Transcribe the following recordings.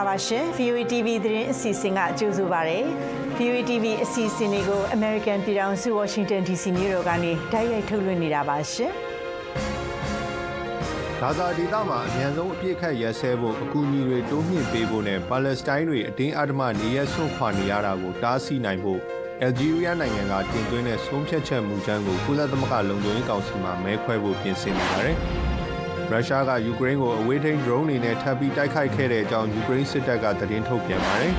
္ဂလာပါရှင် VOA TV သတင်းအစီအစဉ်ကကြိုဆိုပါရစေ VOA TV အစီအစဉ်လေးကို American ပြည်ထောင်စု Washington DC မြို့တော်ကနေတိုက်ရိုက်ထုတ်လွှင့်နေတာပါရှင်ဂါဇာဒေသမှာအမြန်ဆုံးအပြစ်ခတ်ရဲဆဲဖို့အကူအညီတွေတိုးမြှင့်ပေးဖို့နဲ့ပါလက်စတိုင်းတွေအတင်းအဓမ္မနေရဆွန့်ခွာနေရတာကိုတားဆီးနိုင်ဖို့အယ်ဂျီးရီးယားနိုင်ငံကတင်သွင်းတဲ့ဆုံးဖြတ်ချက်မူကြမ်းကိုကုလသမဂ္ဂလုံခြုံရေးကောင်စီမှမဲခွဲဖို့ပြင်ဆင်နေပါတယ်။ ရုရှားကယူကရိန်းကိုအဝေးထိန်း drone တွေနဲ့ထပ်ပြီးတိုက်ခိုက်ခဲ့တဲ့အကြောင်းယူကရိန်းစစ်တပ်ကသတင်းထုတ်ပြန်ပါတယ်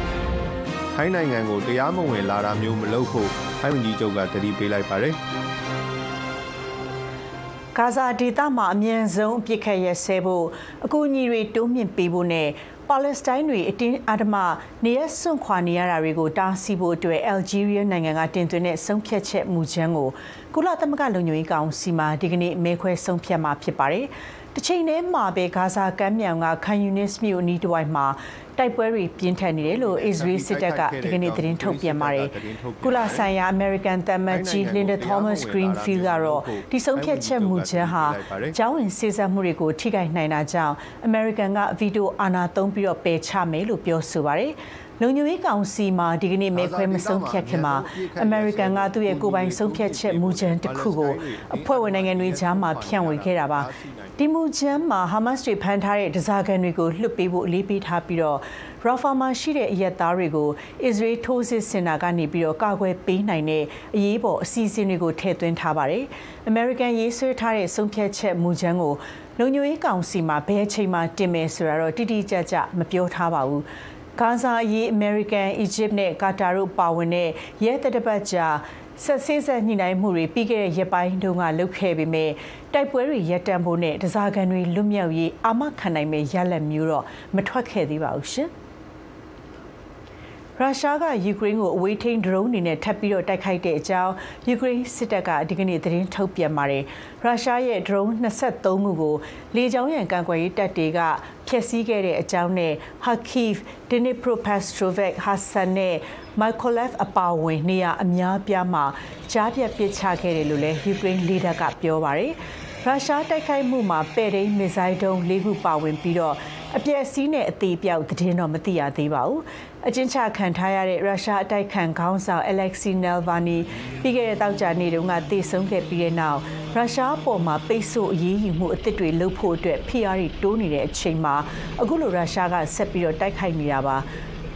။ထိုင်းနိုင်ငံကိုတရားမဝင်လာတာမျိုးမလုပ်ဖို့ထိုင်းဝန်ကြီးချုပ်ကတတိပေးလိုက်ပါတယ်။ဂါဇာဒေသမှာအမြန်ဆုံးအပြစ်ခတ်ရဆဲဖို့အကူအညီတွေတိုးမြင့်ပေးဖို့နဲ့ပါလက်စတိုင်းတွေအတင်းအဓမ္မနေရစွန့်ခွာနေရတာတွေကိုတားဆီးဖို့အတွက်အယ်ဂျီးရီးယားနိုင်ငံကတင်သွင်းတဲ့ဆုံးဖြတ်ချက်မူကြမ်းကိုကုလသမဂ္ဂလုံခြုံရေးကောင်စီမှဒီကနေ့မဲခွဲဆုံးဖြတ်မှာဖြစ်ပါတယ်။ တစ်ချိန်တည်းမှာပဲဂါဇာကမ်းမြောင်ကခန်ယူနစ်မြို့အနီးတစ်ဝိုက်မှာတိုက်ပွဲတွေပြင်းထန်နေတယ်လို့အစ္စရေးစစ်တပ်ကဒီကနေ့သတင်းထုတ်ပြန်ပါတယ်။ကုလဆိုင်ရာ American သံမတ်ကြီး Linda Thomas Greenfield ကတော့ဒီဆုံးဖြတ်ချက်မူကြမ်းဟာကျောင်းဝင်စေစပ်မှုတွေကိုထိခိုက်နိုင်တာကြောင့် American ကဗီတိုအာဏာသုံးပြီးတော့ပယ်ချမယ်လို့ပြောဆိုပါတယ်။ လုံခြုံရေးကောင်စီမှာဒီကနေ့မဲခွဲမဆုံးဖြတ်ခင်မှာ American ကသူ့ရဲ့ကိုယ်ပိုင်ဆုံးဖြတ်ချက်မူကြမ်းတစ်ခုကိုအဖွဲ့ဝင်နိုင်ငံတွေကြားမှာဖြန့်ဝေခဲ့တာပါဒီမူချမ်းမှာဟာမတ်စ်တွေဖမ်းထားတဲ့ဒဇာကန်တွေကိုလွှတ်ပေးဖို့အလေးပေးထားပြီးတော့ရာဖာမှာရှိတဲ့အရက်သားတွေကိုအစ္စရေးထိုးစစ်ဆင်တာကနေပြီးတော့ကာကွယ်ပေးနိုင်တဲ့အရေးပေါ်အစီအစဉ်တွေကိုထည့်သွင်းထားပါတယ်။ American ရေးဆွဲထားတဲ့ဆုံးဖြတ်ချက်မူချမ်းကိုလုံခြုံရေးကောင်စီမှာဘယ်အချိန်မှတင်မယ်ဆိုတာတော့တိတိကျကျမပြောထားပါဘူး။ ဂါဇာအရေးအမေရိကန်၊အီဂျစ်နဲ့ကာတာတို့ပါဝင်တဲ့ရဲတပ်ပတ်ကြားဆက်ဆေးဆက်ညှိနှိုင်းမှုတွေပြီးခဲ့တဲ့ရက်ပိုင်းတုန်းကလုပ်ခဲ့ပေမဲ့တိုက်ပွဲတွေရပ်တန့်ဖို့နဲ့တစားကန်တွေလွတ်မြောက်ရေးအာမခံနိုင်မဲ့ရလဒ်မျိုးတော့မထွက်ခဲ့သေးပါဘူးရှင်။ ရုရှားကယူကရိန်းကိုအဝေးထိန်း drone တွေနဲ့ထပ်ပြီးတော့တိုက်ခိုက်တဲ့အကြောင်းယူကရိန်းစစ်တပ်ကဒီကနေ့သတင်းထုတ်ပြန်ပါတယ်။ရုရှားရဲ့ drone 23ခုကိုလေကြောင်းရန်ကာကွယ်ရေးတပ်တွေကဖျက်ဆီးခဲ့တဲ့အကြောင်းနဲ့ Kharkiv, Dnipropetrovsk, Kherson နဲ့ Mykolaiv အပါအဝင်နေရာအများပြားမှာကြားပြတ်ပစ်ချခဲ့တယ်လို့လည်းယူကရိန်းလေတပ်ကပြောပါတယ်။ရုရှားတိုက်ခိုက်မှုမှာပဲ့ဒိန်းမစ်ဇိုင်းဒုံး၄ခုပါဝင်ပြီးတော့ အပြည့်အစည်းနဲ့အသေးပြောက်သတင်းတော့မသိရသေးပါဘူး။အကျဉ်းချခံထားရတဲ့ရုရှားအတိုက်ခံခေါင်းဆောင် Alexei Navalny ပြီးခဲ့တဲ့တောက်ကြနေ့တုန်းကတည်ဆုံခဲ့ပြီးတဲ့နောက်ရုရှားပေါ်မှာပိတ်ဆို့အရေးယူမှုအသစ်တွေလုပ်ဖို့အတွက်ဖိအားတွေတိုးနေတဲ့အချိန်မှာအခုလိုရုရှားကဆက်ပြီးတော့တိုက်ခိုက်နေတာပါ။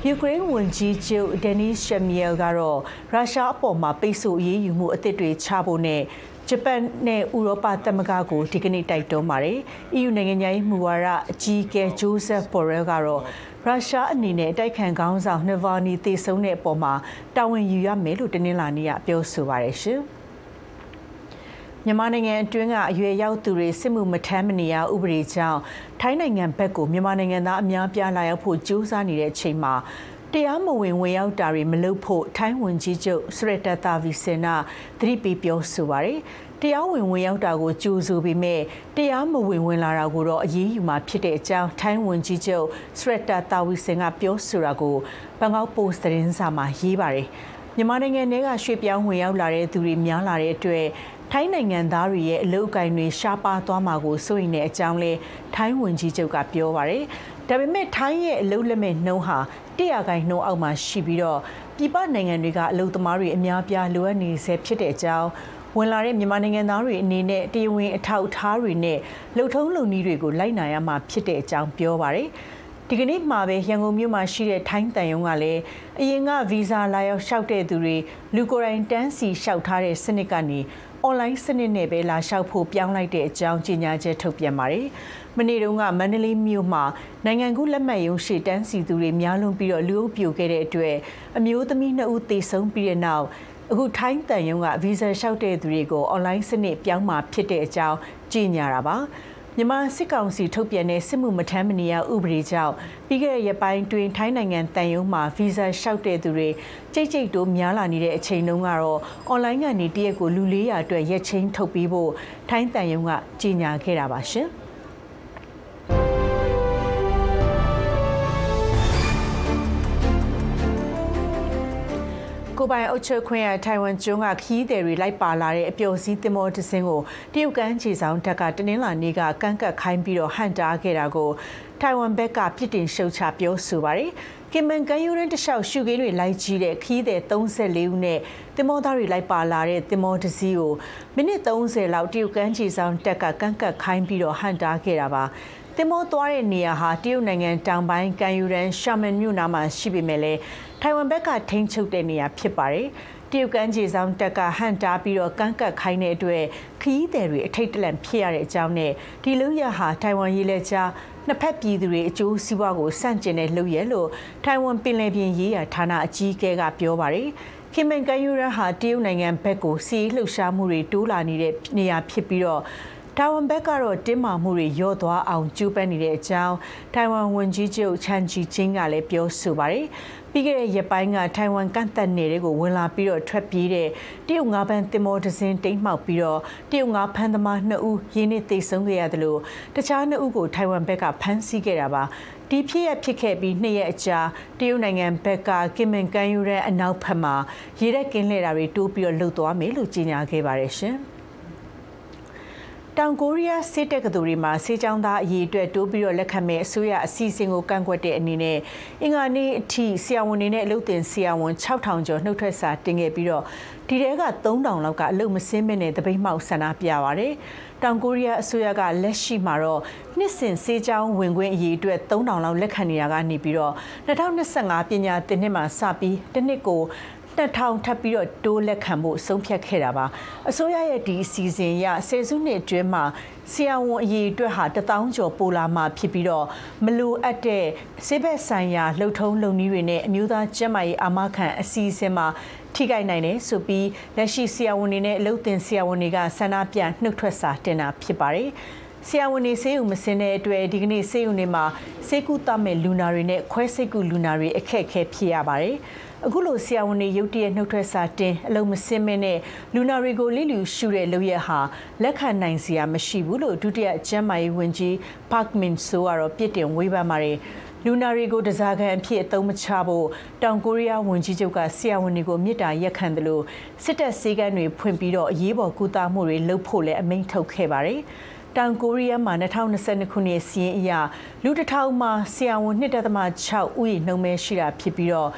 ယူကရိန်းဝန်ကြီးချုပ်ဒန်နီရှမီယယ်ကတော့ရုရှားအပေါ်မှာပိတ်ဆို့အရေးယူမှုအသစ်တွေချဖို့နဲ့ ဂျပန်နဲ့ဥရောပသမဂ္ဂကိုဒီကနေ့တိုက်တွန်းပါတယ်။ EU နိုင်ငံသားရေးမူဝါဒအကြီးအကဲဂျိုးဆက်ဘော်ရဲကတော့ရုရှားအနေနဲ့တိုက်ခိုက်ခေါင်းဆောင်နဗာနီတည်ဆုံတဲ့အပေါ်မှာတာဝန်ယူရမယ်လို့တနင်္လာနေ့ကပြောဆိုပါတယ်ရှင်။မြန်မာနိုင်ငံအတွင်းကအရွယ်ရောက်သူတွေစစ်မှုမထမ်းမနေရဥပဒေကြောင့်ထိုင်းနိုင်ငံဘက်ကိုမြန်မာနိုင်ငံသားအများပြားလာရောက်ဖို့ကြိုးစားနေတဲ့အချိန်မှာ တရားမဝင်ဝင်ရောက်တာတွေမလုပ်ဖို့ထိုင်းဝန်ကြီးချုပ်စရတတာဗီစင်နာသတိပေးပြောဆိုပါတယ်တရားဝင်ဝင်ရောက်တာကိုကြိုးဆိုပြီးမဲ့တရားမဝင်ဝင်လာတာကိုတော့အရေးယူမှာဖြစ်တဲ့အကြောင်းထိုင်းဝန်ကြီးချုပ်စရတတာဗီစင်ကပြောဆိုတာကိုဘန်ကောက်ပို့စ်သတင်းစာမှာရေးပါတယ်မြန်မာနိုင်ငံထဲကရွှေ့ပြောင်းဝင်ရောက်လာတဲ့သူတွေများလာတဲ့အတွက်ထိုင်းနိုင်ငံသားတွေရဲ့အလုပ်အကင်တွေရှားပါသွားမှာကိုစိုးရိမ်တဲ့အကြောင်းလဲထိုင်းဝန်ကြီးချုပ်ကပြောပါရယ်ဒါပေမဲ့ထိုင်းရဲ့အလုပ်လက်မဲ့နှုံးဟာ 100ခိုင်နှုန်းအောက်မှာရှိပြီးတော့ပြည်ပနိုင်ငံတွေကအလုပ်သမားတွေအများပြားလိုအပ်နေဆဲဖြစ်တဲ့အကြောင်းဝင်လာတဲ့မြန်မာနိုင်ငံသားတွေအနေနဲ့တရားဝင်အထောက်အထားတွေနဲ့လှုပ်ထုံးလုံနည်းတွေကိုလိုက်နာရမှာဖြစ်တဲ့အကြောင်းပြောပါရယ်ဒီကနေ့မှာပဲရန်ကုန်မြို့မှာရှိတဲ့ထိုင်းတန်ယုံကလည်းအရင်ကဗီဇာလာရောက်လျှောက်တဲ့သူတွေလူကိုယ်တိုင်တန်းစီလျှောက်ထားတဲ့စနစ်ကနေ အွန်လိုင်းစနစ်နဲ့ပဲလာလျှောက်ဖို့ပြောင်းလိုက်တဲ့အကြောင်းကြေညာချက်ထုတ်ပြန်ပါတယ်။မနေ့တုန်းကမန္တလေးမြို့မှာနိုင်ငံကူးလက်မှတ်ရုံးရှိတန်းစီသူတွေများလွန်ပြီးတော့လူအုပ်ပြိုခဲ့တဲ့အတွက်အမျိုးသမီးနှစ်ဦးသေဆုံးပြီးတဲ့နောက်အခုထိုင်းတန်ယုံကဗီဇာလျှောက်တဲ့သူတွေကိုအွန်လိုင်းစနစ်ပြောင်းမှာဖြစ်တဲ့အကြောင်းကြေညာတာပါ မြန်မာစစ်ကောင်စီထုတ်ပြန်တဲ့စစ်မှုမထမ်းမနေရဥပဒေကြောင့်ပြီးခဲ့တဲ့ရက်ပိုင်းတွင်ထိုင်းနိုင်ငံတန်ယုံမှာဗီဇာလျှောက်တဲ့သူတွေကြိတ်ကြိတ်တိုးများလာနေတဲ့အချိန်တုန်းကတော့အွန်လိုင်းကနေတရက်ကိုလူ400အတွက်ရက်ချင်းထုတ်ပြီးဖို့ထိုင်းတန်ယုံကကြေညာခဲ့တာပါရှင်။ ကိုပိုင်အုပ်ချုပ်ခွင့်ရထိုင်ဝမ်ကျွန်းကခီးသည်တွေလိုက်ပါလာတဲ့အပျော်စီးသင်္ဘောတစ်စင်းကိုတရုတ်ကမ်းခြေဆောင်တပ်ကတနင်္လာနေ့ကကန့်ကတ်ခိုင်းပြီးတော့ဟန်တားခဲ့တာကိုထိုင်ဝမ်ဘက်ကပြစ်တင်ရှုတ်ချပြောဆိုပါတယ်။ကင်မန်ကန်ယူရန်တလျှောက်ရှုခင်းတွေလိုက်ကြီးတဲ့ခီးသည်34ဦးနဲ့သင်္ဘောသားတွေလိုက်ပါလာတဲ့သင်္ဘောတစ်စီးကိုမိနစ်30လောက်တရုတ်ကမ်းခြေဆောင်တပ်ကကန့်ကတ်ခိုင်းပြီးတော့ဟန်တားခဲ့တာပါ။တင်မောသွားတဲ့နေရာဟာတရုတ်နိုင်ငံတောင်ပိုင်းကန်ယူရန်ရှာမန်မြို့နားမှာရှိပေမဲ့လည်း ထိုင်ဝမ်ဘက်ကထိန်းချုပ်တဲ့နေရာဖြစ်ပါတယ်။တရုတ်ကမ်းခြေဆောင်တက်ကဟန်တားပြီးတော့ကန့်ကတ်ခိုင်းတဲ့အတွက်ခရီးသည်တွေအထိတ်တလန့်ဖြစ်ရတဲ့အကြောင်းနဲ့ဒီလူရဟာထိုင်ဝမ်ရေးလက်ကြားနှစ်ဖက်ပြည်သူတွေအကျိုးစီးပွားကိုစန့်ကျင်တဲ့လုပ်ရလို့ထိုင်ဝမ်ပင်လယ်ပြင်ရေးရာဌာနအကြီးအကဲကပြောပါတယ်။ခင်မန်ကန်ယူရန်ဟာတရုတ်နိုင်ငံဘက်ကိုစီးလှုပ်ရှားမှုတွေတိုးလာနေတဲ့နေရာဖြစ်ပြီးတော့ တိုင်ဝမ်ဘက်ကတော့တင်းမာမှုတွေရော့သွားအောင်ကြိုးပမ်းနေတဲ့အကြောင်းတိုင်ဝမ်ဝန်ကြီးချုပ်ချန်ချီချင်းကလည်းပြောဆိုပါတယ်။ပြီးခဲ့တဲ့ရက်ပိုင်းကတိုင်ဝမ်ကန့်သက်နယ်တွေကိုဝင်လာပြီးတော့ထွက်ပြေးတဲ့တရုတ်ငါးပန်းတင်မောဒဇင်းတိမ်မှောက်ပြီးတော့တရုတ်ငါးဖမ်းသမား2ဦးရင်းနှီးသိဆုံးခဲ့ရတယ်လို့တခြား2ဦးကိုတိုင်ဝမ်ဘက်ကဖမ်းဆီးခဲ့တာပါ။ဒီဖြစ်ရဖြစ်ခဲ့ပြီးနှစ်ရက်အကြာတရုတ်နိုင်ငံဘက်ကကင်မန်ကန်ယူရဲအနောက်ဘက်မှာရေရက်ကင်းလှည့်တာတွေတိုးပြီးတော့လှုပ်သွားမယ်လို့ကြေညာခဲ့ပါတယ်ရှင်။ တောင်ကိုရီးယားစစ်တပ်ကသူတွေမှာစေချောင်းသားအရေးအတွက်တိုးပြီးတော့လက်ခံမဲ့အစိုးရအစီအစဉ်ကိုကန့်ကွက်တဲ့အနေနဲ့အင်္ဂါနေ့အထိဆရာဝန်တွေနဲ့အလုပ်တင်ဆရာဝန်6000ကျော်နှုတ်ထွက်စာတင်ခဲ့ပြီးတော့ဒီတဲက3000လောက်ကအလုပ်မစင်းမနဲ့တပိတ်မှောက်ဆန္ဒပြပါတယ်။တောင်ကိုရီးယားအစိုးရကလက်ရှိမှာတော့နှစ်စဉ်စေချောင်းဝင်ခွင့်အရေးအတွက်3000လောက်လက်ခံနေတာကနေပြီးတော့2025ပညာသင်နှစ်မှာစပြီးတစ်နှစ်ကို 2000ထပ်ပြီးတော့တိုးလက်ခံဖို့ဆုံးဖြတ်ခဲ့တာပါအစိုးရရဲ့ဒီအစီအစဉ်အရဆယ်စုနှစ်အတွင်းမှာဆရာဝန်အရေးအတွက်ဟာ1000ကျော်ပိုလာမှဖြစ်ပြီးတော့မလိုအပ်တဲ့ဆေးဘက်ဆိုင်ရာလှုပ်ထုံးလုပ်နည်းတွေနဲ့အမျိုးသားကျန်းမာရေးအာမခံအစီအစဉ်မှာထိခိုက်နိုင်တယ်ဆိုပြီးလက်ရှိဆရာဝန်တွေနဲ့အလုပ်သင်ဆရာဝန်တွေကဆန္ဒပြနှုတ်ထွက်စာတင်တာဖြစ်ပါတယ်ဆရာဝန်တွေဆေးရုံမစင်းတဲ့အတွက်ဒီကနေ့ဆေးရုံတွေမှာဆေးကုသမဲ့လူနာတွေနဲ့ခွဲစိတ်ကုလူနာတွေအခက်အခဲဖြစ်ရပါတယ်။ အခုလိုဆရာဝန်တွေရုတ်တရက်နှုတ်ထွက်စာတင်အလုံးမစင်းမင်းနဲ့လူနာတွေကိုလိလူရှုတဲ့လုပ်ရဟာလက်ခံနိုင်စရာမရှိဘူးလို့ဒုတိယကျန်းမာရေးဝန်ကြီးပါကမင်ဆိုကတော့ပြစ်တင်ဝေဖန်ပါတယ်လူနာတွေကိုတစားခံအဖြစ်အသုံးမချဖို့တောင်ကိုရီးယားဝန်ကြီးချုပ်ကဆရာဝန်တွေကိုမြစ်တာရက်ခံတယ်လို့စစ်တပ်စည်းကမ်းတွေဖွင့်ပြီးတော့အရေးပေါ်ကူတာမှုတွေလုပ်ဖို့လည်းအမိန့်ထုတ်ခဲ့ပါတယ်တောင်ကိုရီးယားမှာ2022ခုနှစ်စီးရင်အရလူတစ်ထောင်မှာဆရာဝန်1.6ဦးရေနှုံမဲရှိတာဖြစ်ပြီးတော့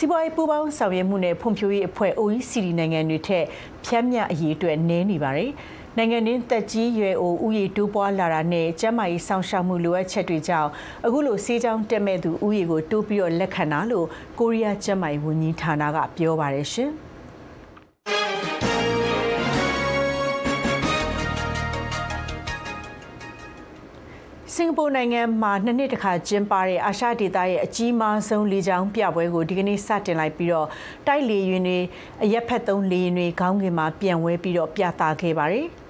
စီးပွားရေးပူးပေါင်းဆောင်ရွက်မှုနဲ့ဖွံ့ဖြိုးရေးအဖွဲ့ OECD နိုင်ငံတွေထက်ဖြတ်မြတ်အရေးအတွက်နည်းနေပါတယ်။နိုင်ငံရင်းတက်ကြီးရွယ်အိုဥယေတိုးပွားလာတာနဲ့ကျန်းမာရေးဆောင်ရှောက်မှုလိုအပ်ချက်တွေကြောင့်အခုလိုစေးချောင်းတက်မဲ့သူဥယေကိုတိုးပြီးတော့လက်ခံတာလို့ကိုရီးယားကျန်းမာရေးဝန်ကြီးဌာနကပြောပါတယ်ရှင်။ င်ကာပူနိုင်ငံမှာနှစ်နှစ်တခါကျင်းပတဲ့အာရှဒေသရဲ့အကြီးမားဆုံးလေကြောင်းပြပွဲကိုဒီကနေ့စတင်လိုက်ပြီးတော့တိုက်လေယာဉ်တွေအရက်ဖက်သုံးလေယာဉ်တွေခေါင်းကင်မှာပြန်ဝဲပြီးတော့ပြသခဲ့ပါတယ်။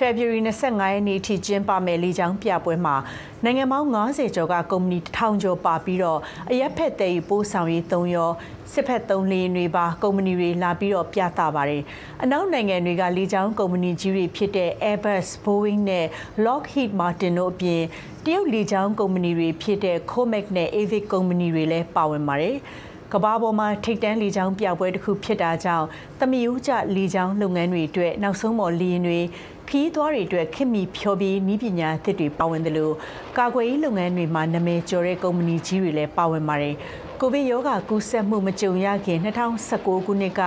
February 25ရက်နေ့ထိကျင်းပမယ်လေကြောင်းပြပွဲမှာနိုင်ငံပေါင်း90ကျော်ကကုမ္ပဏီ1000ကျော်ပါပြီးတော့အရက်ဖက်တဲ့ပို့ဆောင်ရေး3ရောစစ်ဖက်3လေယာဉ်တွေပါကုမ္ပဏီတွေလာပြီးတော့ပြသပါတယ်။အနောက်နိုင်ငံတွေကလေကြောင်းကုမ္ပဏီကြီးတွေဖြစ်တဲ့ Airbus, Boeing နဲ့ Lockheed Martin တို့အပြင်တရုတ်လေကြောင်းကုမ္ပဏီတွေဖြစ်တဲ့ Comac နဲ့ Avic ကုမ္ပဏီတွေလည်းပါဝင်ပါတယ်။ကဘာပေါ်မှာထိတ်တန်းလေကြောင်းပြပွဲတစ်ခုဖြစ်တာကြောင့်သမယိုးကျလေကြောင်းလုပ်ငန်းတွေအတွက်နောက်ဆုံးပေါ်လေယာဉ်တွေ ခီးသွားတွေအတွက်ခင်မီဖြောပြီးနီးပညာသစ်တွေပါဝင်တယ်လို့ကာကွယ်ရေးလုပ်ငန်းတွေမှာနာမည်ကျော်တဲ့ကုမ္ပဏီကြီးတွေလည်းပါဝင်ပါတယ် ကိုဗစ်ရောဂါကူးစက်မှုမကြုံရခင်2019ခုနှစ်က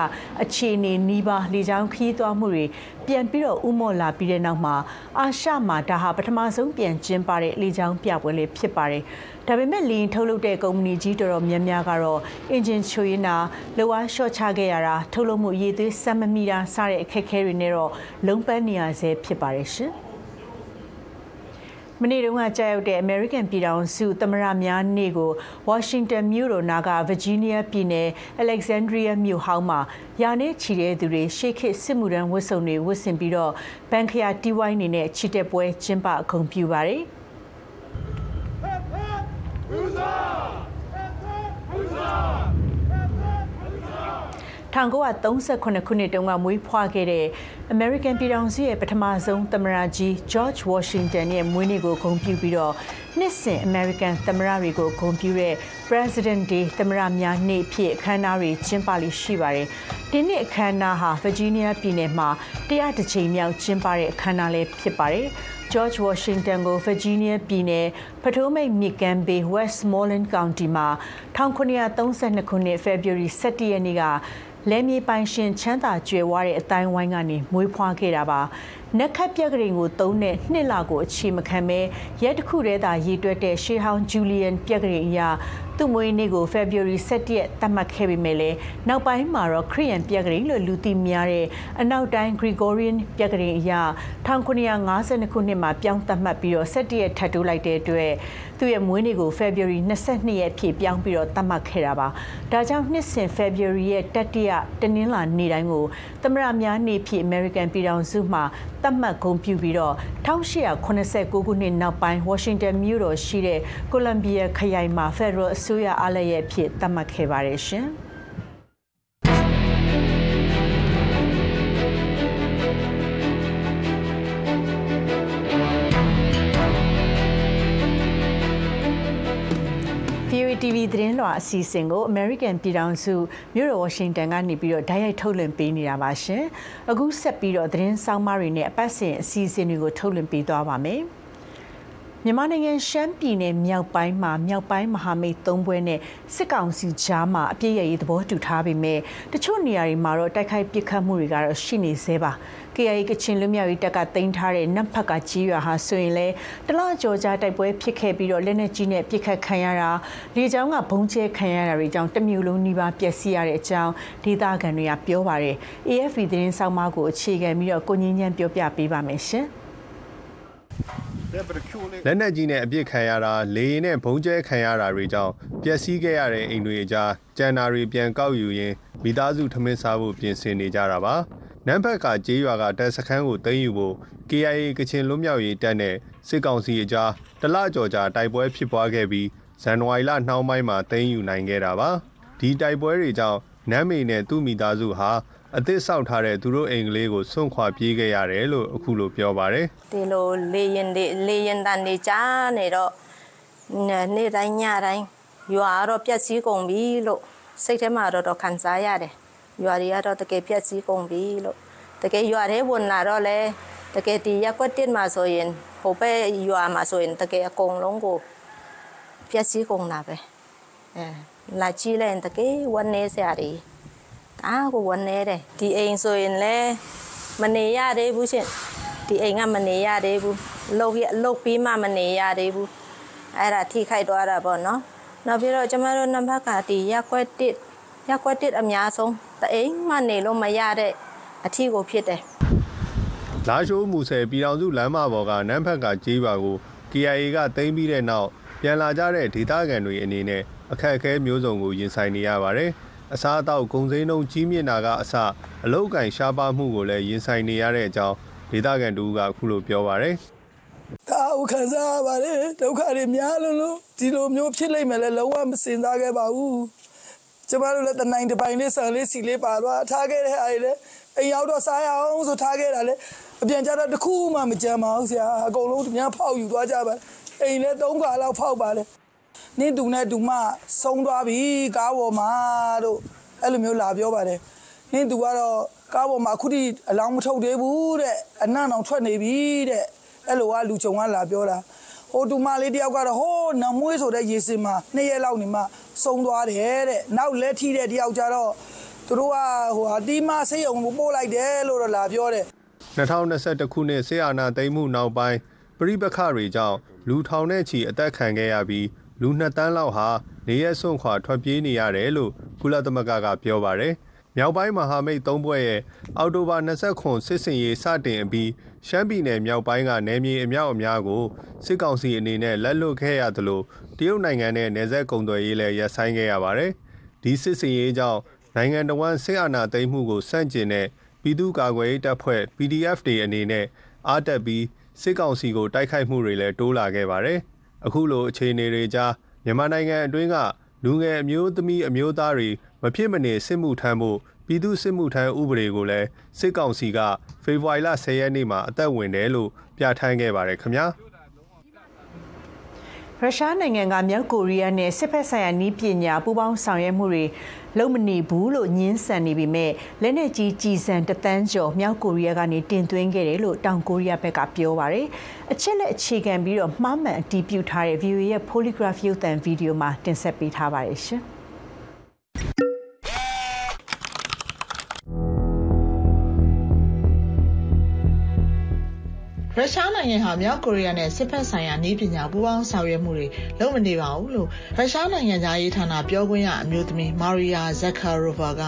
အခြေအနေနီးပါးလေကြောင်းခီးသွားမှုတွေပြန်ပြီးတော့ဥမော့လာပြီးတဲ့နောက်မှာအာရှမှာဒါဟာပထမဆုံးပြန်ကျင်းပတဲ့လေကြောင်းပြပွဲလေးဖြစ်ပါတယ်။ဒါပေမဲ့လင်းထုတ်လုပ်တဲ့ကုမ္ပဏီကြီးတော်တော်များများကတော့အင်ဂျင်ချိုရင်းနာလောအားရှော့ချခဲ့ရတာထုတ်လုပ်မှုရည်သွေးစမ်းမမီတာစတဲ့အခက်အခဲတွေနဲ့တော့လုံးပန်းနေရဆဲဖြစ်ပါတယ်ရှင်။ မနေ့တုန်းကကြာရောက်တဲ့ American ပြည်ထောင်စုသမရများနေ့ကို Washington မြို့တော်နာက Virginia ပြည်နယ် Alexandria မြို့ဟောင်းမှာယာနဲ့ချီတဲ့သူတွေရှေ့ခေတ်စစ်မှုထမ်းဝတ်စုံတွေဝတ်ဆင်ပြီးတော့ဘန်ခရာတီဝိုင်းနေနဲ့ချီတက်ပွဲကျင်းပအကုန်ပြုပါတယ်။ 1938ခုနှစ်တုန်းကမွေးဖွားခဲ့တဲ့ American ပြည်ထောင်စုရဲ့ပထမဆုံးသမ္မတကြီး George Washington ရဲ့မွေးနေ့ကိုဂုဏ်ပြုပြီးတော့နှစ်စဉ် American သမ္မတတွေကိုဂုဏ်ပြုတဲ့ President Day သမ္မတများနေ့ဖြစ်အခမ်းအနားတွေကျင်းပလိရှိပါတယ်။ဒီနှစ်အခမ်းအနားဟာ Virginia ပြည်နယ်မှာတရားတစ်ချိန်မြောက်ကျင်းပတဲ့အခမ်းအနားလည်းဖြစ်ပါတယ်။ George Washington ကို Virginia ပြည်နယ် Potomac မြစ်ကမ်းဘေး Westmoreland County မှာ1932ခုနှစ် February 17ရက်နေ့ကလယ်မြေပိုင်ရှင်ချမ်းသာကြွယ်ဝတဲ့အတိုင်းဝိုင်းကနေမွေးဖွားခဲ့တာပါ နက်ခတ်ပြက်ကလေးကိုသုံးတဲ့နှစ်လကိုအခြေမခံပဲရက်တစ်ခုတည်းသာရည်တွက်တဲ့ရှေးဟောင်းဂျူလီယန်ပြက်ကလေးအရာ သူ့မွေးနေ့ကို February 17ရက်သတ်မှတ်ခဲ့ပေမဲ့လည်းနောက်ပိုင်းမှာတော့ခရီးယန်ပြက်ကလေးလို့လူသိများတဲ့အနောက်တိုင်း Gregorian ပြက်ကလေးအရာ1952ခုနှစ်မှာပြောင်းသတ်မှတ်ပြီးတော့17ရက်ထပ်တိုးလိုက်တဲ့အတွက်သူ့ရဲ့မွေးနေ့ကို February 22ရက်ဖြစ်ပြောင်းပြီးတော့သတ်မှတ်ခဲ့တာပါဒါကြောင့်နှစ်စဉ် February ရဲ့တတိယတနင်္လာနေ့တိုင်းကိုသမရများနေ့ဖြစ် American ပြည်ထောင်စုမှာသတ်မှတ်ဂုဏ်ပြုပြီးတော့1889ခုနှစ်နောက်ပိုင်း Washington မြို့တော်ရှိတဲ့ Columbia ခရိုင်မှာ Federal အစိုးရအားလည်းရဲ့ဖြစ်သတ်မှတ်ခဲ့ပါတယ်ရှင်။ TV သတင်းလွှာအစီအစဉ်ကို American ပြည်ထောင်စုမြို့တော်ဝါရှင်တန်ကနေပြီးတော့ဓာတ်ရိုက်ထုတ်လွှင့်ပေးနေတာပါရှင်။အခုဆက်ပြီးတော့သတင်းဆောင်မတွေနဲ့အပတ်စဉ်အစီအစဉ်တွေကိုထုတ်လွှင့်ပေးသွားပါမယ်။ မြန်မာနိုင်ငံရှမ်းပြည်နယ်မြောက်ပိုင်းမှာမြောက်ပိုင်းမဟာမိတ်သုံးဘွဲနဲ့စစ်ကောင်စီကြားမှာအပြည့်ရည်သဘောတူထားပေမဲ့တချို့နေရာတွေမှာတော့တိုက်ခိုက်ပစ်ခတ်မှုတွေကတော့ရှိနေသေးပါ။ KIA ကချင်လူမျိုးရေးတပ်ကတင်ထားတဲ့နတ်ဖက်ကကြီးရွာဟာဆိုရင်လေတလကြော်ကြားတိုက်ပွဲဖြစ်ခဲ့ပြီးတော့လက်နက်ကြီးနဲ့ပစ်ခတ်ခံရတာလေကြောင်းကဘုံကျဲခံရတာတွေကြောင့်တမျိုးလုံးနှီးပါပျက်စီးရတဲ့အကြောင်းဒေသခံတွေကပြောပါတယ်။ AFP သတင်းဆောင်မကိုအခြေခံပြီးတော့ကိုငင်းညံပြောပြပေးပါမယ်ရှင်။ လက်နက်ကြီးနဲ့အပြစ်ခံရတာလေရင်နဲ့ဘုံကျဲခံရတာတွေကြောင့်ပျက်စီးခဲ့ရတဲ့အိမ်တွေအကြားကျန်တာတွေပြန်ကောက်ယူရင်းမိသားစုထမင်းစားဖို့ပြင်ဆင်နေကြတာပါနမ်ဘက်ကကျေးရွာကတပ်စခန်းကိုသိမ်းယူဖို့ KIA ကချင်လွတ်မြောက်ရေးတပ်နဲ့စစ်ကောင်စီအကြားတလကြော်ကြာတိုက်ပွဲဖြစ်ပွားခဲ့ပြီးဇန်နဝါရီလနှောင်းပိုင်းမှာသိမ်းယူနိုင်ခဲ့တာပါဒီတိုက်ပွဲတွေကြောင့်နမ်မေနဲ့သူ့မိသားစုဟာ အသစ်ဆောက်ထားတဲ့သူတို့အိမ်ကလေးကိုစွန့်ခွာပြေးခဲ့ရတယ်လို့အခုလိုပြောပါတယ်ဒီလိုလေရင်တွေလေရင်တန်တွေကြားနေတော့နေ့တိုင်းညတိုင်းရွာတော့ပြက်စီးကုန်ပြီလို့စိတ်ထဲမှာတော့တော့ခံစားရတယ်ရွာတွေကတော့တကယ်ပြက်စီးကုန်ပြီလို့တကယ်ရွာထဲဝင်လာတော့လေတကယ်ဒီရက်ကွက်တစ်မှာဆိုရင်ဟိုဘက်ရွာမှာဆိုရင်တကယ်အကုန်လုံးကိုပြက်စီးကုန်တာပဲအဲလာကြည့်လိုက်တကယ်ဝမ်းနေစရာတွေ အားကိုဝနေတယ်ဒီအိမ်ဆိုရင်လည်းမနေရသေးဘူးရှင်ဒီအိမ်ကမနေရသေးဘူးလုတ်ရလုတ်ပြီးမှမနေရသေးဘူးအဲ့ဒါထိခိုက်သွားတာပေါ့နော်နောက်ပြီးတော့ကျမတို့နံပါတ်ကဒီရက်ကွက်တစ်ရက်ကွက်တစ်အများဆုံးတအိမ်မှနေလို့မရတဲ့အထီကိုဖြစ်တယ်လာရှိုးမူဆယ်ပြည်တော်စုလမ်းမပေါ်ကနန်းဖက်ကကြေးပါကို KIA ကသိမ်းပြီးတဲ့နောက်ပြန်လာကြတဲ့ဒေသခံတွေအနေနဲ့အခက်အခဲမျိုးစုံကိုရင်ဆိုင်နေရပါတယ်။ အစားအသောက်ကုန်စည်နှုန်းကြီးမြင့်တာကအစအလုတ်ကင်ရှားပါမှုကိုလည်းရင်ဆိုင်နေရတဲ့အကြောင်းဒေသခံတူကအခုလိုပြောပါရယ်ဒါဥခံစားရပါတယ်ဒုက္ခတွေများလို့လို့ဒီလိုမျိုးဖြစ်လိမ့်မယ်လဲလုံးဝမစင်စားခဲ့ပါဘူးကျမတို့လည်းတနိုင်တစ်ပိုင်လေးဆန်လေးစီလေးပါသွားထားခဲ့တဲ့အားတွေလည်းအိမ်ရောက်တော့စားရအောင်ဆိုထားခဲ့တာလေအပြန်ကြတော့တခုမှမကြမ်းပါဘူးဆရာအကုန်လုံးများဖောက်ယူသွားကြပါအိမ်လည်း၃ခါလောက်ဖောက်ပါလေ နင့်တူနဲ့တူမဆုံးသွားပြီကားပေါ်မှာတို့အဲ့လိုမျိုးလာပြောပါတယ်နင့်တူကတော့ကားပေါ်မှာအခုထိအလောင်းမထုတ်သေးဘူးတဲ့အနံ့အောင်ထွက်နေပြီတဲ့အဲ့လိုကလူချုံကလာပြောတာဟိုတူမလေးတယောက်ကတော့ဟိုးနမွေးဆိုတဲ့ရေစင်မှာနှစ်ရက်လောက်နေမှဆုံးသွားတယ်တဲ့နောက်လက်ထိတဲ့တယောက်ကြတော့သူတို့ကဟိုဟာတီးမဆေးရုံကိုပို့လိုက်တယ်လို့တော့လာပြောတယ်2021ခုနှစ်ဆေးအာနာသိမ်းမှုနောက်ပိုင်းပြိပခတွေကြောင့်လူထောင်နဲ့ချီအသက်ခံခဲ့ရပြီး လူနှစ်တန်းလောက်ဟာနေရက်စွန့်ခွာထွက်ပြေးနေရတယ်လို့ကုလသမဂ္ဂကပြောပါတယ်။မြောက်ပိုင်းမဟာမိတ်သုံးဘွဲ့ရဲ့အောက်တိုဘာ29စစ်စင်ရေးစတင်အပြီးရှမ်းပြည်နယ်မြောက်ပိုင်းကနယ်မြေအမြောက်အများကိုစစ်ကောင်စီအနေနဲ့လက်လွတ်ခဲ့ရသလိုတရုတ်နိုင်ငံနဲ့နယ်စပ်ကုန်သွယ်ရေးလည်းရပ်ဆိုင်းခဲ့ရပါတယ်။ဒီစစ်စင်ရေးကြောင့်နိုင်ငံတော်ဝန်စစ်အာဏာသိမ်းမှုကိုစန့်ကျင်တဲ့ပြည်သူ့ကာကွယ်ရေးတပ်ဖွဲ့ PDF တွေအနေနဲ့အားတက်ပြီးစစ်ကောင်စီကိုတိုက်ခိုက်မှုတွေလည်းတိုးလာခဲ့ပါတယ်။ အခုလိုအခြေအနေတွေကြားမြန်မာနိုင်ငံအတွင်းကလူငယ်အမျိုးသမီးအမျိုးသားတွေမဖြစ်မနေစစ်မှုထမ်းဖို့ပြည်သူစစ်မှုထမ်းဥပဒေကိုလည်းစစ်ကောင်စီကဖေဖော်ဝါရီလ10ရက်နေ့မှာအသက်ဝင်တယ်လို့ပြဋ္ဌာန်းခဲ့ပါတယ်ခင်ဗျာ။ ရုရှားနိုင်ငံကမြောက်ကိုရီးယားနဲ့စစ်ဖက်ဆိုင်ရာနည်းပညာပူးပေါင်းဆောင်ရွက်မှုတွေလုံးမနေဘူးလို့ညင်းဆန်နေပေမဲ့လက်နက်ကြီးကြီးစံတသန်းကျော်မြောက်ကိုရီးယားကနေတင်သွင်းခဲ့တယ်လို့တောင်ကိုရီးယားဘက်ကပြောပါရယ်အချက်လက်အခြေခံပြီးတော့မှားမှန်အတည်ပြုထားတဲ့ VOA ရဲ့ polygraph ရုပ်သံဗီဒီယိုမှာတင်ဆက်ပေးထားပါတယ်ရှင်။ နိုင်ငံဟာမြောက်ကိုရီးယားနဲ့စစ်ဖက်ဆိုင်ရာနည်းပညာပူးပေါင်းဆောင်ရွက်မှုတွေလုပ်မနေပါဘူးလို့ရုရှားနိုင်ငံသားရေးဌာနပြောခွင့်ရအမျိုးသမီးမာရီယာဇက်ကာရိုဗာက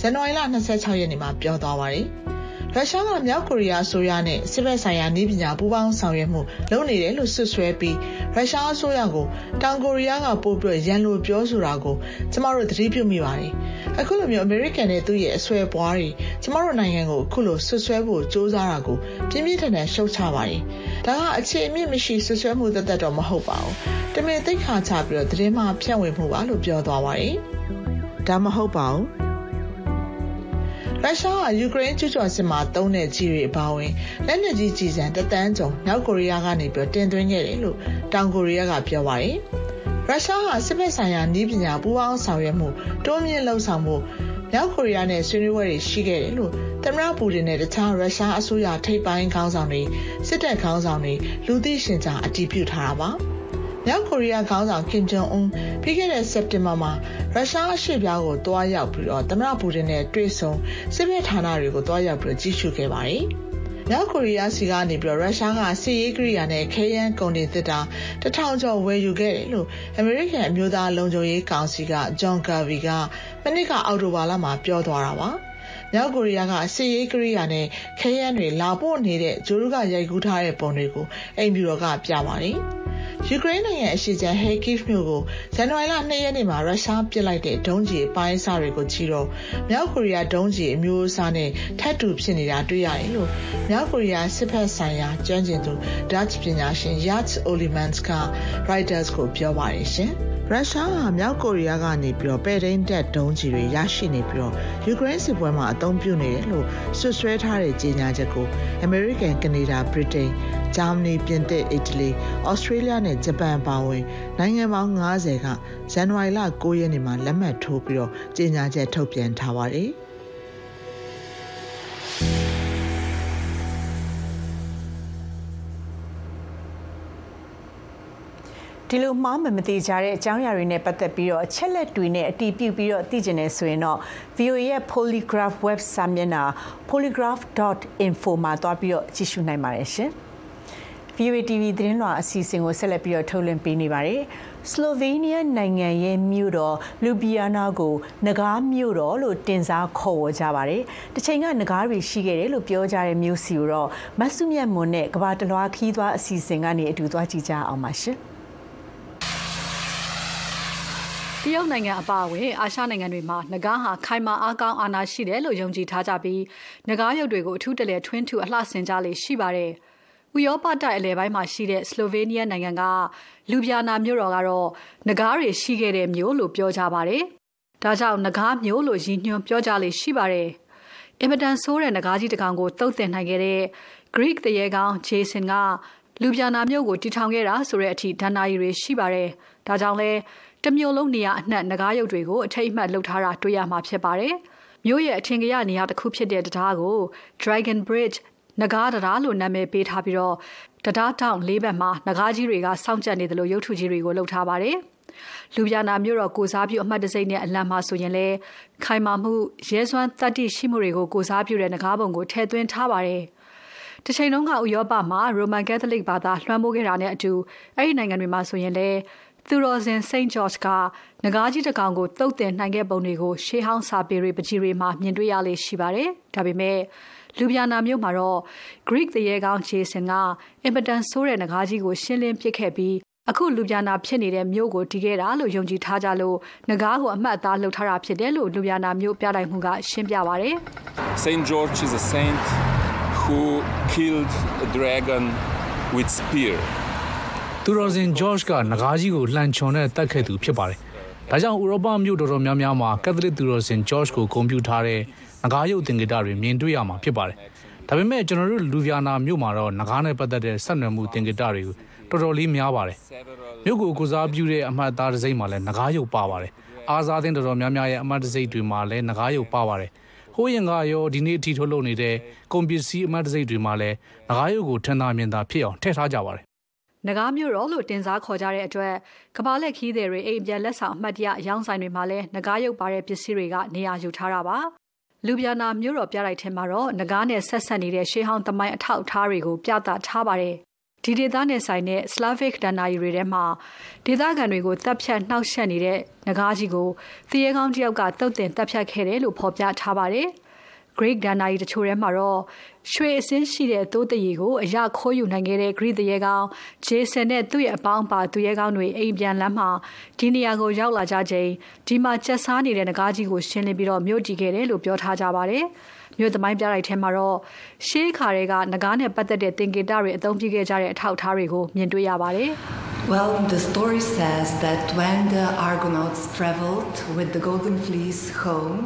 ဇန်နဝါရီလ26ရက်နေ့မှာပြောသွားပါတယ်။ ရုရှားကမြောက်ကိုရီးယားအစိုးရနဲ့စစ်ဘက်ဆိုင်ရာနည်းပညာပူးပေါင်းဆောင်ရွက်မှုလုပ်နေတယ်လို့ဆွဆွဲပြီးရုရှားအစိုးရကိုတောင်ကိုရီးယားကပို့ပြီးရန်လိုပြောဆိုတာကိုကျမတို့သတိပြုမိပါတယ်။အခုလိုမျိုးအမေရိကန်နဲ့သူ့ရဲ့အဆွဲပွားတွေကျမတို့နိုင်ငံကိုအခုလိုဆွဆွဲဖို့စ조사တာကိုပြင်းပြင်းထန်ထန်ရှုတ်ချပါတယ်။ဒါကအခြေအမြင့်မရှိဆွဆွဲမှုသက်သက်တော့မဟုတ်ပါဘူး။တမင်သိခါချပြီးတော့သတင်းမှဖြန့်ဝေမှုပါလို့ပြောသွားပါတယ်။ဒါမဟုတ်ပါဘူး။ ရုရှားကယူကရိန်းကျူးကျော်စစ်မှာတုံးတဲ့ကြီးတွေအပါအဝင်လက်နက်ကြီးကြီးစံတသန်းကျော်မြောက်ကိုရီးယားကနေပြီးတင်သွင်းခဲ့တယ်လို့တောင်ကိုရီးယားကပြောပါတယ်။ရုရှားဟာစစ်ဘက်ဆိုင်ရာနည်းပညာပူးပေါင်းဆောင်ရွက်မှုတိုးမြင့်လှုံ့ဆော်မှုမြောက်ကိုရီးယားနဲ့ဆွေးနွေးပွဲတွေရှိခဲ့တယ်လို့သမ္မတပူတင်နဲ့တခြားရုရှားအစိုးရထိပ်ပိုင်းခေါင်းဆောင်တွေစစ်တပ်ခေါင်းဆောင်တွေလူသိရှင်ကြားအတည်ပြုထားတာပါ။ မြောက်ကိုရီးယားခေါင်းဆောင်ကင်ဂျုံအွန်းပြီးခဲ့တဲ့စက်တင်ဘာမှာရုရှားအရှေ့ပြောင်းကိုတွားရောက်ပြီးတော့သမ္မတပူတင်နဲ့တွေ့ဆုံစစ်ဘက်ဌာနတွေကိုတွားရောက်ပြီးတော့ကြီးစုခဲ့ပါတယ်။မြောက်ကိုရီးယားစီကနေပြီးတော့ရုရှားကစစ်ရေးကိရိယာနဲ့ခဲယမ်းကုန်တွေသစ်တာတထောင်ကျော်ဝယ်ယူခဲ့တယ်လို့အမေရိကန်အမျိုးသားလုံခြုံရေးကောင်စီကဂျွန်ကာဗီကမနစ်ကအောက်တိုဘာလမှာပြောသွားတာပါ။မြောက်ကိုရီးယားကစစ်ရေးကိရိယာနဲ့ခဲယမ်းတွေလာပို့နေတဲ့ဂျိုးကရိုက်ကူးထားတဲ့ပုံတွေကိုအိမ်ဖြူတော်ကပြပါတယ်။ ယူကရိန်းနိုင်ငံအရှေ့ခြမ်းဟေကိဗ်မြို့ကိုဇန်နဝါရီလ2ရက်နေ့မှာရုရှားပစ်လိုက်တဲ့ဒုံးကျည်အပိုင်းအစတွေကိုကြည့်တော့မြောက်ကိုရီးယားဒုံးကျည်အမျိုးအစားနဲ့ထပ်တူဖြစ်နေတာတွေ့ရတယ်လို့မြောက်ကိုရီးယားစစ်ဖက်ဆိုင်ရာကျွမ်းကျင်သူ Dutch ပညာရှင် Yats Olimans က Reuters ကိုပြောပါတယ်ရှင်။ ရုရှားဟာမြောက်ကိုရီးယားကနေပြီးတော့ပဲ့ထိန်းတပ်ဒုံးကျည်တွေရရှိနေပြီးတော့ယူကရိန်းစစ်ပွဲမှာအသုံးပြုနေတယ်လို့ဆွဆွဲထားတဲ့ကြေညာချက်ကိုအမေရိကန်ကနေဒါဗြိတိန်ဂျာမနီပြင်သစ်အီတလီဩစတြေးလျနဲ့ဂျပန်ပါဝင်နိုင်ငံပေါင်း90ကဇန်နဝါရီလ9ရက်နေ့မှာလက်မှတ်ထိုးပြီးတော့ကြေညာချက်ထုတ်ပြန်ထားပါတယ်။ ဒီလိုမှားမမသိကြတဲ့အကြောင်းအရာတွေနဲ့ပတ်သက်ပြီးတော့အချက်လက်တွေနဲ့အတီးပြုတ်ပြီးတော့သိကျင်နေဆိုရင်တော့ VOA ရဲ့ Polygraph web စာမျက်နှာ polygraph.info မှာတွားပြီးတော့ကြည့်ရှုနိုင်ပါတယ်ရှင်။ VOA TV သတင်းလွှာအစီအစဉ်ကိုဆက်လက်ပြီးတော့ထုတ်လွှင့်ပေးနေပါတယ်။ Slovenia နိုင်ငံရဲ့မြို့တော် Ljubljana ကိုနဂါးမြို့တော်လို့တင်စားခေါ်ဝေါ်ကြပါတယ်။တစ်ချိန်ကနဂါးတွေရှိခဲ့တယ်လို့ပြောကြတဲ့မြို့စီကိုတော့မဆုမြတ်မွန်နဲ့ကဘာတလွားခီးသွားအစီအစဉ်ကနေအတူသွားကြည့်ကြအောင်ပါရှင်။ တရုတ်နိုင်ငံအပါအဝင်အာရှနိုင်ငံတွေမှာငကားဟာခိုင်မာအားကောင်းအာဏာရှိတယ်လို့ယုံကြည်ထားကြပြီးငကားရုပ်တွေကိုအထူးတလဲထွင်းထူအလှဆင်ကြလေရှိပါတယ်။ဥရောပတိုက်အလယ်ပိုင်းမှာရှိတဲ့စလိုဗေးနီးယားနိုင်ငံကလူဗျာနာမြို့တော်ကတော့ငကားတွေရှိခဲ့တဲ့မြို့လို့ပြောကြပါတယ်။ဒါကြောင့်ငကားမြို့လို့ရည်ညွှန်းပြောကြလေရှိပါတယ်။အင်မတန်ဆိုးတဲ့ငကားကြီးတစ်ကောင်ကိုတုတ်တင်နိုင်ခဲ့တဲ့ Greek တရေကောင် Jason ကလူဗျာနာမြို့ကိုတည်ထောင်ခဲ့တာဆိုတဲ့အထိဒဏ္ဍာရီတွေရှိပါတယ်။ဒါကြောင့်လဲ တမျိုးလုံးနေရာအနှံ့ငကားရုပ်တွေကိုအထိတ်အမှတ်လုပ်ထားတာတွေ့ရမှာဖြစ်ပါတယ်။မြို့ရဲ့အထင်ကရနေရာတစ်ခုဖြစ်တဲ့တရားကို Dragon Bridge နဂါးတရားလို့နာမည်ပေးထားပြီးတော့တရားတောင်လေးဘက်မှာနဂါးကြီးတွေကစောင့်ကြပ်နေတယ်လို့ရုပ်ထုကြီးတွေကိုလှုပ်ထားပါတယ်။လူပြာနာမြို့တော်ကိုစားပြုအမှတ်တစိမ့်နဲ့အလံမှာဆိုရင်လည်းခိုင်မာမှုရဲစွမ်းတတ္တိရှိမှုတွေကိုကိုစားပြုတဲ့နဂါးပုံကိုထည့်သွင်းထားပါတယ်။တစ်ချိန်လုံးကဥရောပမှာ Roman Catholic ဘာသာလွှမ်းမိုးခဲ့တာနဲ့အတူအဲ့ဒီနိုင်ငံတွေမှာဆိုရင်လည်း သူတော်စင် Saint George ကငကားကြီးတစ်ကောင်ကိုတုတ်တင်နိုင်ခဲ့ပုံတွေကိုရှေးဟောင်းစာပေတွေပကြီးတွေမှာမြင်တွေ့ရလေရှိပါတယ်။ဒါပေမဲ့လူပြာနာမြို့မှာတော့ Greek တရေကောင်း Jason ကအင်ပတန်ဆိုးတဲ့ငကားကြီးကိုရှင်းလင်းပစ်ခဲ့ပြီးအခုလူပြာနာဖြစ်နေတဲ့မြို့ကိုတည်ခဲ့တာလို့ယုံကြည်ထားကြလို့ငကားကိုအမှတ်အသားလှုပ်ထားတာဖြစ်တယ်လို့လူပြာနာမြို့ပြတိုင်းမှုကရှင်းပြပါတယ်။ Saint George is a saint who killed a dragon with spear သူတော်စင် George ကနဂါးကြီးကိုလှန်ချွန်နဲ့တက်ခဲ့သူဖြစ်ပါတယ်။ဒါကြောင့်ဥရောပမြို့တော်တော်များများမှာကက်သလစ်သူတော်စင် George ကိုဂုဏ်ပြုထားတဲ့ငကားရုပ်သင်္ကေတတွေမြင်တွေ့ရမှာဖြစ်ပါတယ်ဒါပေမဲ့ကျွန်တော်တို့လူဗီယာနာမြို့မှာတော့ငကားနဲ့ပတ်သက်တဲ့ဆက်နွယ်မှုသင်္ကေတတွေကိုတော်တော်လေးများပါတယ်မြို့ကိုကိုစားပြုတဲ့အမှတ်အသားတစ်စိမ့်မှာလည်းငကားရုပ်ပါပါတယ်အားစားသင်းတော်တော်များများရဲ့အမှတ်တစိမ့်တွေမှာလည်းငကားရုပ်ပါပါတယ်ဟိုးရင်ကရောဒီနေ့အထိထုတ်လုပ်နေတဲ့ကွန်ပျူတာအမှတ်တစိမ့်တွေမှာလည်းငကားရုပ်ကိုထင်သာမြင်သာဖြစ်အောင်ထည့်ထားကြပါတယ် နဂါမျိုးတော်လို့တင်စားခေါ်ကြတဲ့အတွက်ကဘာလက်ခီးတွေအိမ်ပြန်လက်ဆောင်အမှတ်တရရောင်းဆိုင်တွေမှာလည်းနဂါရုပ်ပါတဲ့ပစ္စည်းတွေကနေရာယူထားတာပါလူပြနာမျိုးတော်ပြလိုက်ထဲမှာတော့နဂါနဲ့ဆက်ဆက်နေတဲ့ရှေးဟောင်းသမိုင်းအထောက်အထားတွေကိုပြသထားပါတယ်ဒီဒေသနဲ့ဆိုင်တဲ့ Slavic ဒဏ္ဍာရီတွေထဲမှာဒေသခံတွေကိုတပ်ဖြတ်နှောက်ယှက်နေတဲ့ငကားကြီးကိုသရဲကောင်းတယောက်ကတုတ်တင်တပ်ဖြတ်ခဲ့တယ်လို့ဖော်ပြထားပါတယ်။ Greek ဒဏ္ဍာရီတချို့ထဲမှာတော့ရွှေအစင်းရှိတဲ့သိုးတရီကိုအရခိုးယူနိုင်ခဲ့တဲ့ Greek တရေကောင် Jason နဲ့သူ့ရဲ့အပေါင်းပါသူရဲကောင်းတွေအိမ်ပြန်လမ်းမှာဒီနေရာကိုရောက်လာကြချိန်ဒီမှာချက်စားနေတဲ့ငကားကြီးကိုရှင်းလင်းပြီးတော့မြို့တည်ခဲ့တယ်လို့ပြောထားကြပါတယ်။ မြို့သမိုင်းပြလိုက်ထဲမှာတော့ရှေးခါတွေကငကားနဲ့ပတ်သက်တဲ့သင်္ကေတတွေအသုံးပြုခဲ့ကြတဲ့အထောက်အထားတွေကိုမြင်တွေ့ရပါတယ်။ Well, the story says that when the Argonauts traveled with the Golden Fleece home,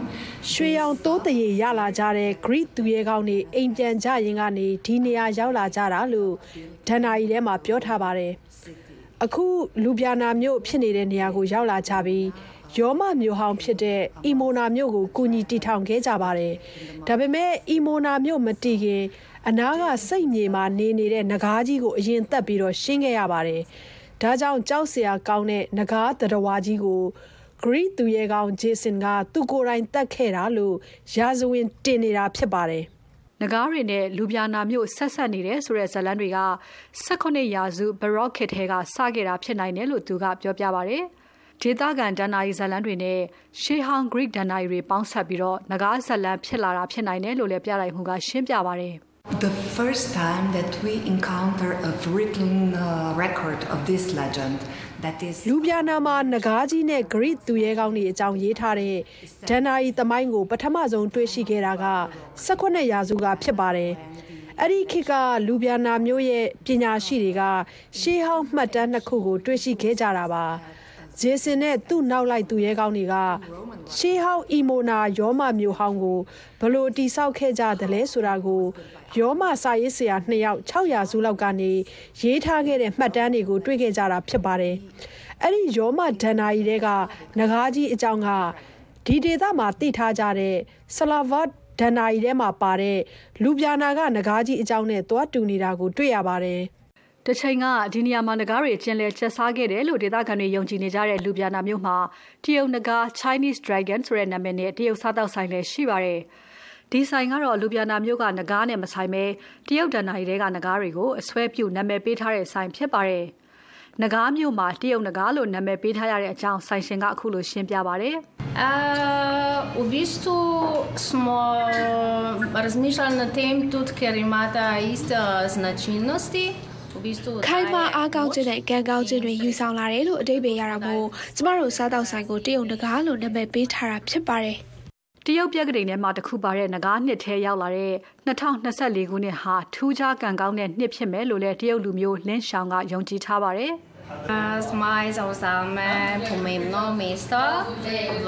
ရွှေရောင်တိုးတရေရလာကြတဲ့ Greek သူရဲကောင်းတွေအိမ်ပြန်ကြရင်ကနေဒီနေရာရောက်လာကြတာလို့ဒဏ္ဍာရီထဲမှာပြောထားပါတယ်။အခုလူပြာနာမြို့ဖြစ်နေတဲ့နေရာကိုရောက်လာကြပြီး ယောမမြို့ဟောင်းဖြစ်တဲ့အီမိုနာမြို့ကိုကူညီတည်ထောင်ခဲ့ကြပါတယ်။ဒါပေမဲ့အီမိုနာမြို့မတည်ခင်အနားကစိတ်မြေမှာနေနေတဲ့နဂါးကြီးကိုအရင်တက်ပြီးတော့ရှင်းခဲ့ရပါတယ်။ဒါကြောင့်ကြောက်စရာကောင်းတဲ့နဂါးတရဝါကြီးကို Greek သူရဲကောင်းဂျေဆင်ကသူ့ကိုယ်တိုင်တက်ခဲ့တာလို့ရာဇဝင်တင်နေတာဖြစ်ပါတယ်။နဂါးတွေနဲ့လူပြာနာမျိုးဆက်ဆက်နေတဲ့ဆိုတဲ့ဇလန်းတွေက18ရာစုဘရော့ခစ်ထဲကစခဲ့တာဖြစ်နိုင်တယ်လို့သူကပြောပြပါတယ်။ ဒေသခံဒဏ္ဍာရီဇလန်းတွေနဲ့ရှေးဟောင်း Greek ဒဏ္ဍာရီတွေပေါင်းစပ်ပြီးတော့နဂါးဇလန်းဖြစ်လာတာဖြစ်နိုင်တယ်လို့လည်းပြလိုက်မှုကရှင်းပြပါတယ်။ The first time that we encounter a written uh, record of this legend that is လူပြနာမှာနဂါးကြီးနဲ့ Greek သူရဲကောင်းတွေအကြောင်းရေးထားတဲ့ဒန်နာရီသမိုင်းကိုပထမဆုံးတွေ့ရှိခဲ့တာက18ရာစုကဖြစ်ပါတယ်။အဲ့ဒီခေတ်ကလူပြနာမျိုးရဲ့ပညာရှိတွေကရှေးဟောင်းမှတ်တမ်းနှစ်ခုကိုတွေ့ရှိခဲ့ကြတာပါ။ ဂျေဆင်နဲ့သူ့နောက်လိုက်သူရဲကောင်းတွေကရှေးဟောင်းအီမိုနာယောမမျိုးဟောင်းကိုဘလို့တိဆောက်ခဲ့ကြတယ်လဲဆိုတာကိုယောမစာရေးဆရာနှစ်ယောက်600စုလောက်ကနေရေးထားခဲ့တဲ့မှတ်တမ်းတွေကိုတွေ့ခဲ့ကြတာဖြစ်ပါတယ်။အဲ့ဒီယောမဒန်နာရီတွေကနဂါးကြီးအကြောင်းကဒီဒေသမှာတည်ထားကြတဲ့ဆလာဗတ်ဒန်နာရီထဲမှာပါတဲ့လူပြာနာကနဂါးကြီးအကြောင်းနဲ့တွားတူနေတာကိုတွေ့ရပါတယ်။ တချိန်ကဒီနေရာမှာငကားတွေကျင်လည်ချက်စားခဲ့တယ်လို့ဒေသခံတွေယုံကြည်နေကြတဲ့လူပြာနာမျိုးမှာတရုတ်ငကား Chinese Dragon ဆိုတဲ့နာမည်နဲ့တရုတ်စားတောက်ဆိုင်လည်းရှိပါတယ်။ဒီဆိုင်ကတော့လူပြာနာမျိုးကငကားနဲ့မဆိုင်ပဲတရုတ်ဒဏ္ဍာရီတွေကငကားတွေကိုအစွဲပြုနာမည်ပေးထားတဲ့ဆိုင်ဖြစ်ပါတယ်။ငကားမျိုးမှာတရုတ်ငကားလို့နာမည်ပေးထားရတဲ့အကြောင်းဆိုင်ရှင်ကအခုလိုရှင်းပြပါတယ်။ Uh, v bistvu smo razmišljali nad tem, tudi ker imata iste značilnosti. ခိုင်မာအားကောင်းခြင်းနဲ့ကံကောင်းခြင်းတွေယူဆောင်လာတယ်လို့အတိတ်ပဲရတာမို့ကျမတို့စားတောက်ဆိုင်ကိုတရုတ်တကားလို့နာမည်ပေးထားတာဖြစ်ပါတယ်တရုတ်ပြက်ကလေးထဲမှာတခုပါတဲ့ငကားနှစ်ထဲရောက်လာတဲ့2024ခုနှစ်ဟာထူးခြားကံကောင်းတဲ့နှစ်ဖြစ်မယ်လို့လည်းတရုတ်လူမျိုးလင်းရှောင်ကယုံကြည်ထားပါတယ်။ Май заузаме помемно место в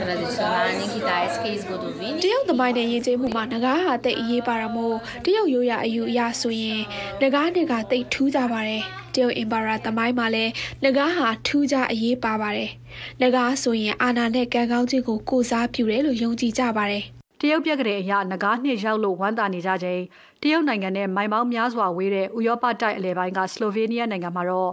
традиционални китайски изгодовини တရုတ်သမိုင်းနဲ့ယဉ်ကျေးမှုမှာငကားဟာတိတ်အရေးပါတာမို့တရုတ်ရိုးရာအယူအရဆိုရင်ငကားနဲ့ကတိတ်ထူးကြပါတယ်တရုတ်အင်ပါရာသမိုင်းမှာလည်းငကားဟာထူးခြားအရေးပါပါတယ်ငကားဆိုရင်အာနာနဲ့ကံကောင်းခြင်းကိုကိုစားပြုတယ်လို့ယုံကြည်ကြပါတယ် တရုတ်ပြက်ကလေးအရငကားနှစ်ရောက်လို့ဝမ်းသာနေကြချိန်တရုတ်နိုင်ငံနဲ့မိုင်ပေါင်းများစွာဝေးတဲ့ဥရောပတိုက်အလယ်ပိုင်းကစလိုဗေးနီးယားနိုင်ငံမှာတော့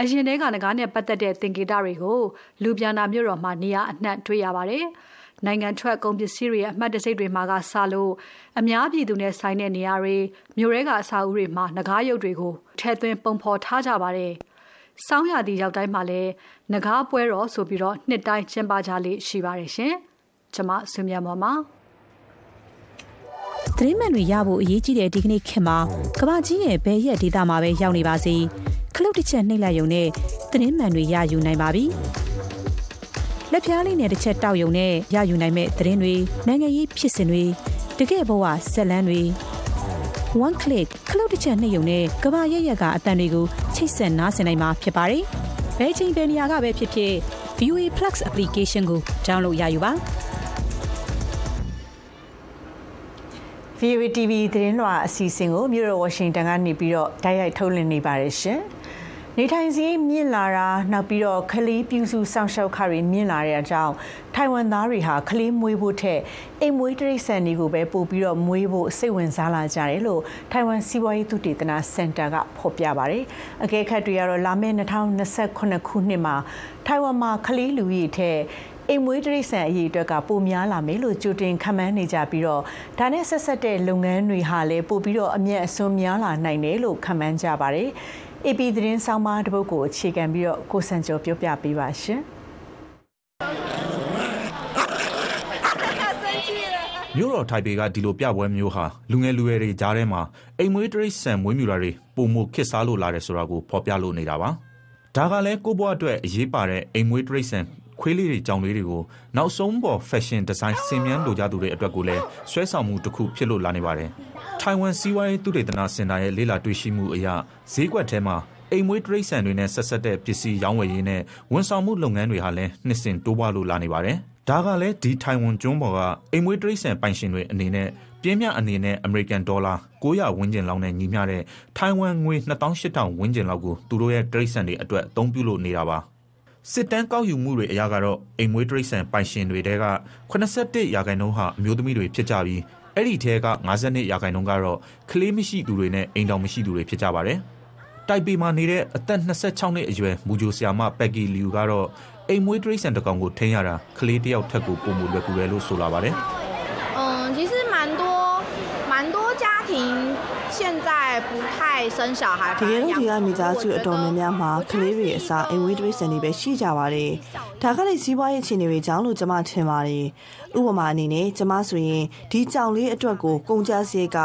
အရင်ထဲကငကားနဲ့ပတ်သက်တဲ့သင်္ကေတတွေကိုလူပြန်နာမြို့တော်မှာနေရာအနှံ့တွေ့ရပါတယ်။နိုင်ငံထွက်ကုန်ပစ္စည်းတွေအမှတ်တစိတ်တွေမှာကစလို့အများပြည်သူနဲ့ဆိုင်တဲ့နေရာတွေမြို့ရဲကအစာအုပ်တွေမှာငကားရုပ်တွေကိုထည့်သွင်းပုံဖော်ထားကြပါတယ်။စောင်းရသည့်ရောက်တိုင်းမှာလည်းငကားပွဲတော်ဆိုပြီးတော့နှစ်တိုင်းကျင်းပကြလေရှိပါတယ်ရှင်။ကျွန်မဆွေမြတ်မော်ပါ သတင်းမှန်တွေရဖို့အရေးကြီးတဲ့ဒီကနေ့ခေတ်မှာကမ္ဘာကြီးရဲ့ဘယ်ရက်ဒေတာမှာပဲရောက်နေပါစေခလုတ်တစ်ချက်နှိပ်လိုက်ရုံနဲ့သတင်းမှန်တွေရယူနိုင်ပါပြီ။လက်ဖျားလေးနဲ့တစ်ချက်တောက်ရုံနဲ့ရယူနိုင်မဲ့သတင်းတွေနိုင်ငံရေးဖြစ်စဉ်တွေတကယ့်ဘဝဆက်လန်းတွေ one click ခလုတ်တစ်ချက်နှိပ်ရုံနဲ့ကဘာရက်ရက်ကအတန်တွေကိုချိတ်ဆက်နားဆင်နိုင်မှာဖြစ်ပါတယ်။ဘယ်ချိန်ဘယ်နေရာကပဲဖြစ်ဖြစ် VOA Plus application ကို download ရယူပါ။ VOA TV သတင်းလွှာအစီအစဉ်ကိုမြို့တော်ဝါရှင်တန်ကနေပြီးတော့တိုက်ရိုက်ထုတ်လွှင့်နေပါတယ်ရှင်။နေထိုင်စည်းမြင့်လာတာနောက်ပြီးတော့ခလေးပြူစုစောင့်ရှောက်ခတွေမြင့်လာတဲ့အကြောင်းထိုင်ဝမ်သားတွေဟာခလေးမွေးဖို့ထက်အိမ်မွေးတရိတ်ဆန်တွေကိုပဲပို့ပြီးတော့မွေးဖို့စိတ်ဝင်စားလာကြတယ်လို့ထိုင်ဝမ်စီးပွားရေးသုတေသနစင်တာကဖော်ပြပါတယ်။အကဲခတ်တွေကတော့လာမယ့်2028ခုနှစ်မှာထိုင်ဝမ်မှာခလေးလူကြီးထက် အိမ်မွေးတရိษံအရေးအတွက်ကပိုများလာမယ်လို့ကြိုတင်ခန့်မှန်းနေကြပြီးတော့ဒါနဲ့ဆက်ဆက်တဲ့လုပ်ငန်းတွေဟာလည်းပိုပြီးတော့အမြတ်အစွန်းများလာနိုင်တယ်လို့ခန့်မှန်းကြပါတယ်။ AP သတင်းဆောင်မတပုတ်ကိုအခြေခံပြီးတော့ကိုစံကျော်ပြောပြပေးပါရှင်မြို့တော်ထိုင်ပေကဒီလိုပြပွဲမျိုးဟာလူငယ်လူရွယ်တွေကြားထဲမှာအိမ်မွေးတရိတ်ဆန်မွေးမြူတာတွေပုံမှုခစ်စားလို့လာတယ်ဆိုတာကိုဖော်ပြလို့နေတာပါဒါကလည်းကိုဘွားအတွက်အရေးပါတဲ့အိမ်မွေးတရိတ်ဆန် ခွေးလေးတွေကြောင်လေးတွေကိုနောက်ဆုံးပေါ် fashion design စင်မြန်းလိုကြသူတွေအတွက်ကိုလည်းဆွဲဆောင်မှုတစ်ခုဖြစ်လို့လာနေပါတယ်ထိုင်ဝမ်စီးပွားရေးသုတေသနစင်တာရဲ့လေ့လာတွေ့ရှိမှုအရဈေးကွက်ထဲမှာအိမ်မွေးတရိတ်ဆန်တွေနဲ့ဆက်ဆက်တဲ့ပစ္စည်းရောင်းဝယ်ရေးနဲ့ဝန်ဆောင်မှုလုပ်ငန်းတွေဟာလည်းနှစ်စဉ်တိုးပွားလို့လာနေပါတယ်။ဒါကလည်းဒီထိုင်ဝမ်ကျွန်းပေါ်ကအိမ်မွေးတရိတ်ဆန်ပိုင်ရှင်တွေအနေနဲ့ပြင်းပြအနေနဲ့အမေရိကန်ဒေါ်လာ900ဝန်းကျင်လောက်နဲ့ညီမျှတဲ့ထိုင်ဝမ်ငွေ2800ဝန်းကျင်လောက်ကိုသူတို့ရဲ့တရိတ်ဆန်တွေအတွက်အသုံးပြုလို့နေတာပါ။ စစ်တမ်းကောက်ယူမှုတွေအရကတော့အိမ်မွေးတရိတ်ဆန်ပိုင်ရှင်တွေတဲက81ရာခိုင်နှုန်းဟာအမျိုးသမီးတွေဖြစ်ကြပြီးအဲ့ဒီထဲက52ရာခိုင်နှုန်းကတော့ကလေးမရှိသူတွေနဲ့အိမ်တော်မရှိသူတွေဖြစ်ကြပါတယ်။တိုက်ပေမှာနေတဲ့အသက်26နှစ်အရွယ်မူဂျိုဆီယာမပက်ကီလီယူကတော့အိမ်မွေးတရိတ်ဆန်တကောင်ကိုထိန်းရတာကလေးတယောက်ထက်ကိုပုံမှုလွယ်ကူတယ်လို့ဆိုလာပါတယ်။ 不太生小孩。တကယ်လို့ဒီကမိသားစုအတော်များများမှာကလေးတွေအစားအိမ်ဝေးတရိတ်ဆန်တွေပဲရှိကြပါတယ်။ဒါကလည်းစီးပွားရေးအခြေအနေတွေကြောင့်လို့ကျွန်မထင်ပါတယ်ဥပမာအနေနဲ့ကျမဆိုရင်ဒီကြောင်လေးအတွက်ကိုကုန်ကျစရိတ်က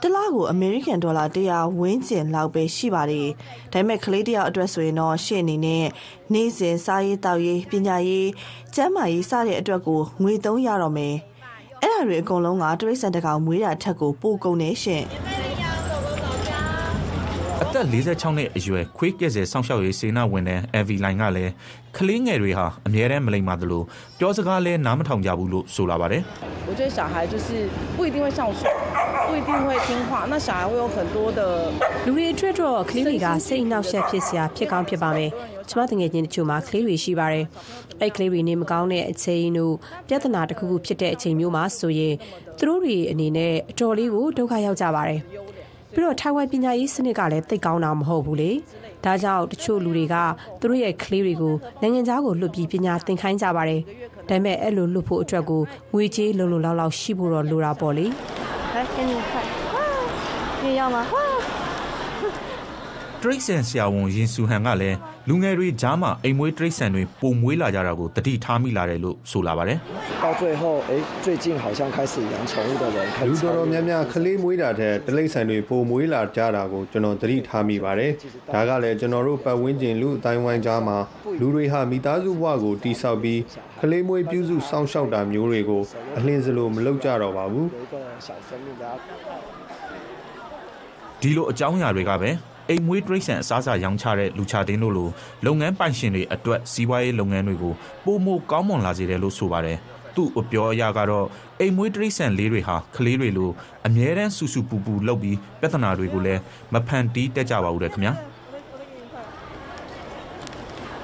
တစ်လကိုအမေရိကန်ဒေါ်လာ100ဝန်းကျင်လောက်ပဲရှိပါတယ်။ဒါပေမဲ့ကလေးတယောက်အတွက်ဆိုရင်တော့ရှင့်အနေနဲ့နေ့စဉ်စားရေးတောက်ရေးပညာရေးကျန်းမာရေးစတဲ့အတွက်ကိုငွေသုံးရတော့မယ်။အဲ့ဒါတွေအကုန်လုံးကတရိတ်ဆန်တကောင်မွေးတာထက်ကိုပိုကုန်နေရှင်။အ သက်46နှစ်အရွယ်ခွေးကဲ့ဆယ်စောင့်ရှောက်ရေးစေနာဝန်ထမ်း Evi Line ကလည်းကလေးငယ်တွေဟာအမြဲတမ်းမလိမ္မာသလိုပြောစကားလည်းနားမထောင်ကြဘူးလို့ဆိုလာပါတယ်။我觉得小孩就是不一定会孝顺，不一定会听话，那小孩会有很多的လူတွေအတွက်တော့ကလေးတွေကစိတ်နှောက်ယှက်ဖြစ်စရာဖြစ်ကောင်းဖြစ်ပါမယ်။ကျမတငယ်ချင်းတချို့မှာကလေးတွေရှိပါတယ်။အဲ့ကလေးတွေနေမကောင်းတဲ့အချိန်တို့ပြဿနာတစ်ခုခုဖြစ်တဲ့အချိန်မျိုးမှာဆိုရင်သူတို့တွေအနေနဲ့အတော်လေးကိုဒုက္ခရောက်ကြပါတယ်။ ပြီးတော့ထိုင်ဝမ်ပညာရေးစနစ်ကလည်းသိကောင်းတာမဟုတ်ဘူးလေဒါကြောင့်တချို့လူတွေကသူတို့ရဲ့ကလေးတွေကိုနိုင်ငံသားကိုလွတ်ပြီးပညာသင်ခိုင်းကြပါတယ်ဒါပေမဲ့အဲ့လိုလွတ်ဖို့အတွက်ကိုငွေကြေးလုံလုံလောက်လောက်ရှိဖို့တော့လိုတာပေါ့လေဟဲ့ကျင်းနေခါဟာဒီရောက်မှာဟာ တရိတ်ဆန်ဆရာဝန်ရင်ဆူဟန်ကလည်းလူငယ်တွေကြားမှာအိမ်မွေးတရိတ်ဆန်တွေပုံမွေးလာကြတာကိုတတိထားမိလာတယ်လို့ဆိုလာပါတယ်။到最后哎最近好像开始养宠物的人လူတော်တော်များများကလေးမွေးတာတဲ့တရိတ်ဆန်တွေပုံမွေးလာကြတာကိုကျွန်တော်တတိထားမိပါတယ်။ဒါကလည်းကျွန်တော်တို့ပတ်ဝန်းကျင်လူအတိုင်းဝိုင်းကြားမှာလူတွေဟာမိသားစုဘဝကိုတိဆောက်ပြီးကလေးမွေးပြုစုစောင့်ရှောက်တာမျိုးတွေကိုအလင်းစလိုမလုပ်ကြတော့ပါဘူး။ဒီလိုအကြောင်းအရာတွေကပဲ အိမ်မွေးတရိတ်ဆန်အစားအစာရောင်းချတဲ့လူချတင်းတို့လိုလုပ်ငန်းပိုင်ရှင်တွေအတွက်စီးပွားရေးလုပ်ငန်းတွေကိုပိုမိုကောင်းမွန်လာစေတယ်လို့ဆိုပါတယ်။သူ့အပြောအရကတော့အိမ်မွေးတရိတ်ဆန်လေးတွေဟာကလေးတွေလိုအမြဲတမ်းဆူဆူပူပူလုပ်ပြီးပြဿနာတွေကိုလည်းမဖန်တီးတက်ကြပါဘူးတဲ့ခင်ဗျာ။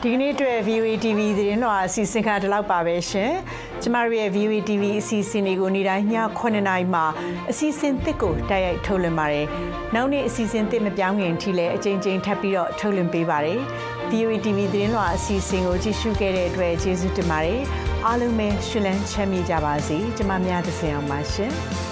ဒီကနေ့အတွက် VOA TV သတင်းတော်အစီအစဉ်ကဒီလောက်ပါပဲရှင်။ကျမတို့ရဲ့ VOA TV အစီအစဉ်တွေကိုနေ့တိုင်းည9:00နာရီမှာအစီအစဉ်သစ်ကိုတိုက်ရိုက်ထုတ်လွှင့်ပါတယ်။နောက်နေ့အစီအစဉ်သစ်မပြောင်းခင်ထိလည်းအချိန်ချင်းထပ်ပြီးတော့ထုတ်လွှင့်ပေးပါတယ်။ VOA TV သတင်းတော်အစီအစဉ်ကိုကြည့်ရှုခဲ့တဲ့အတွက်ကျေးဇူးတင်ပါတယ်။အားလုံးပဲရှင်လန်းချမ်းမြေ့ကြပါစေ။ကျမများသစင်အောင်ပါရှင်။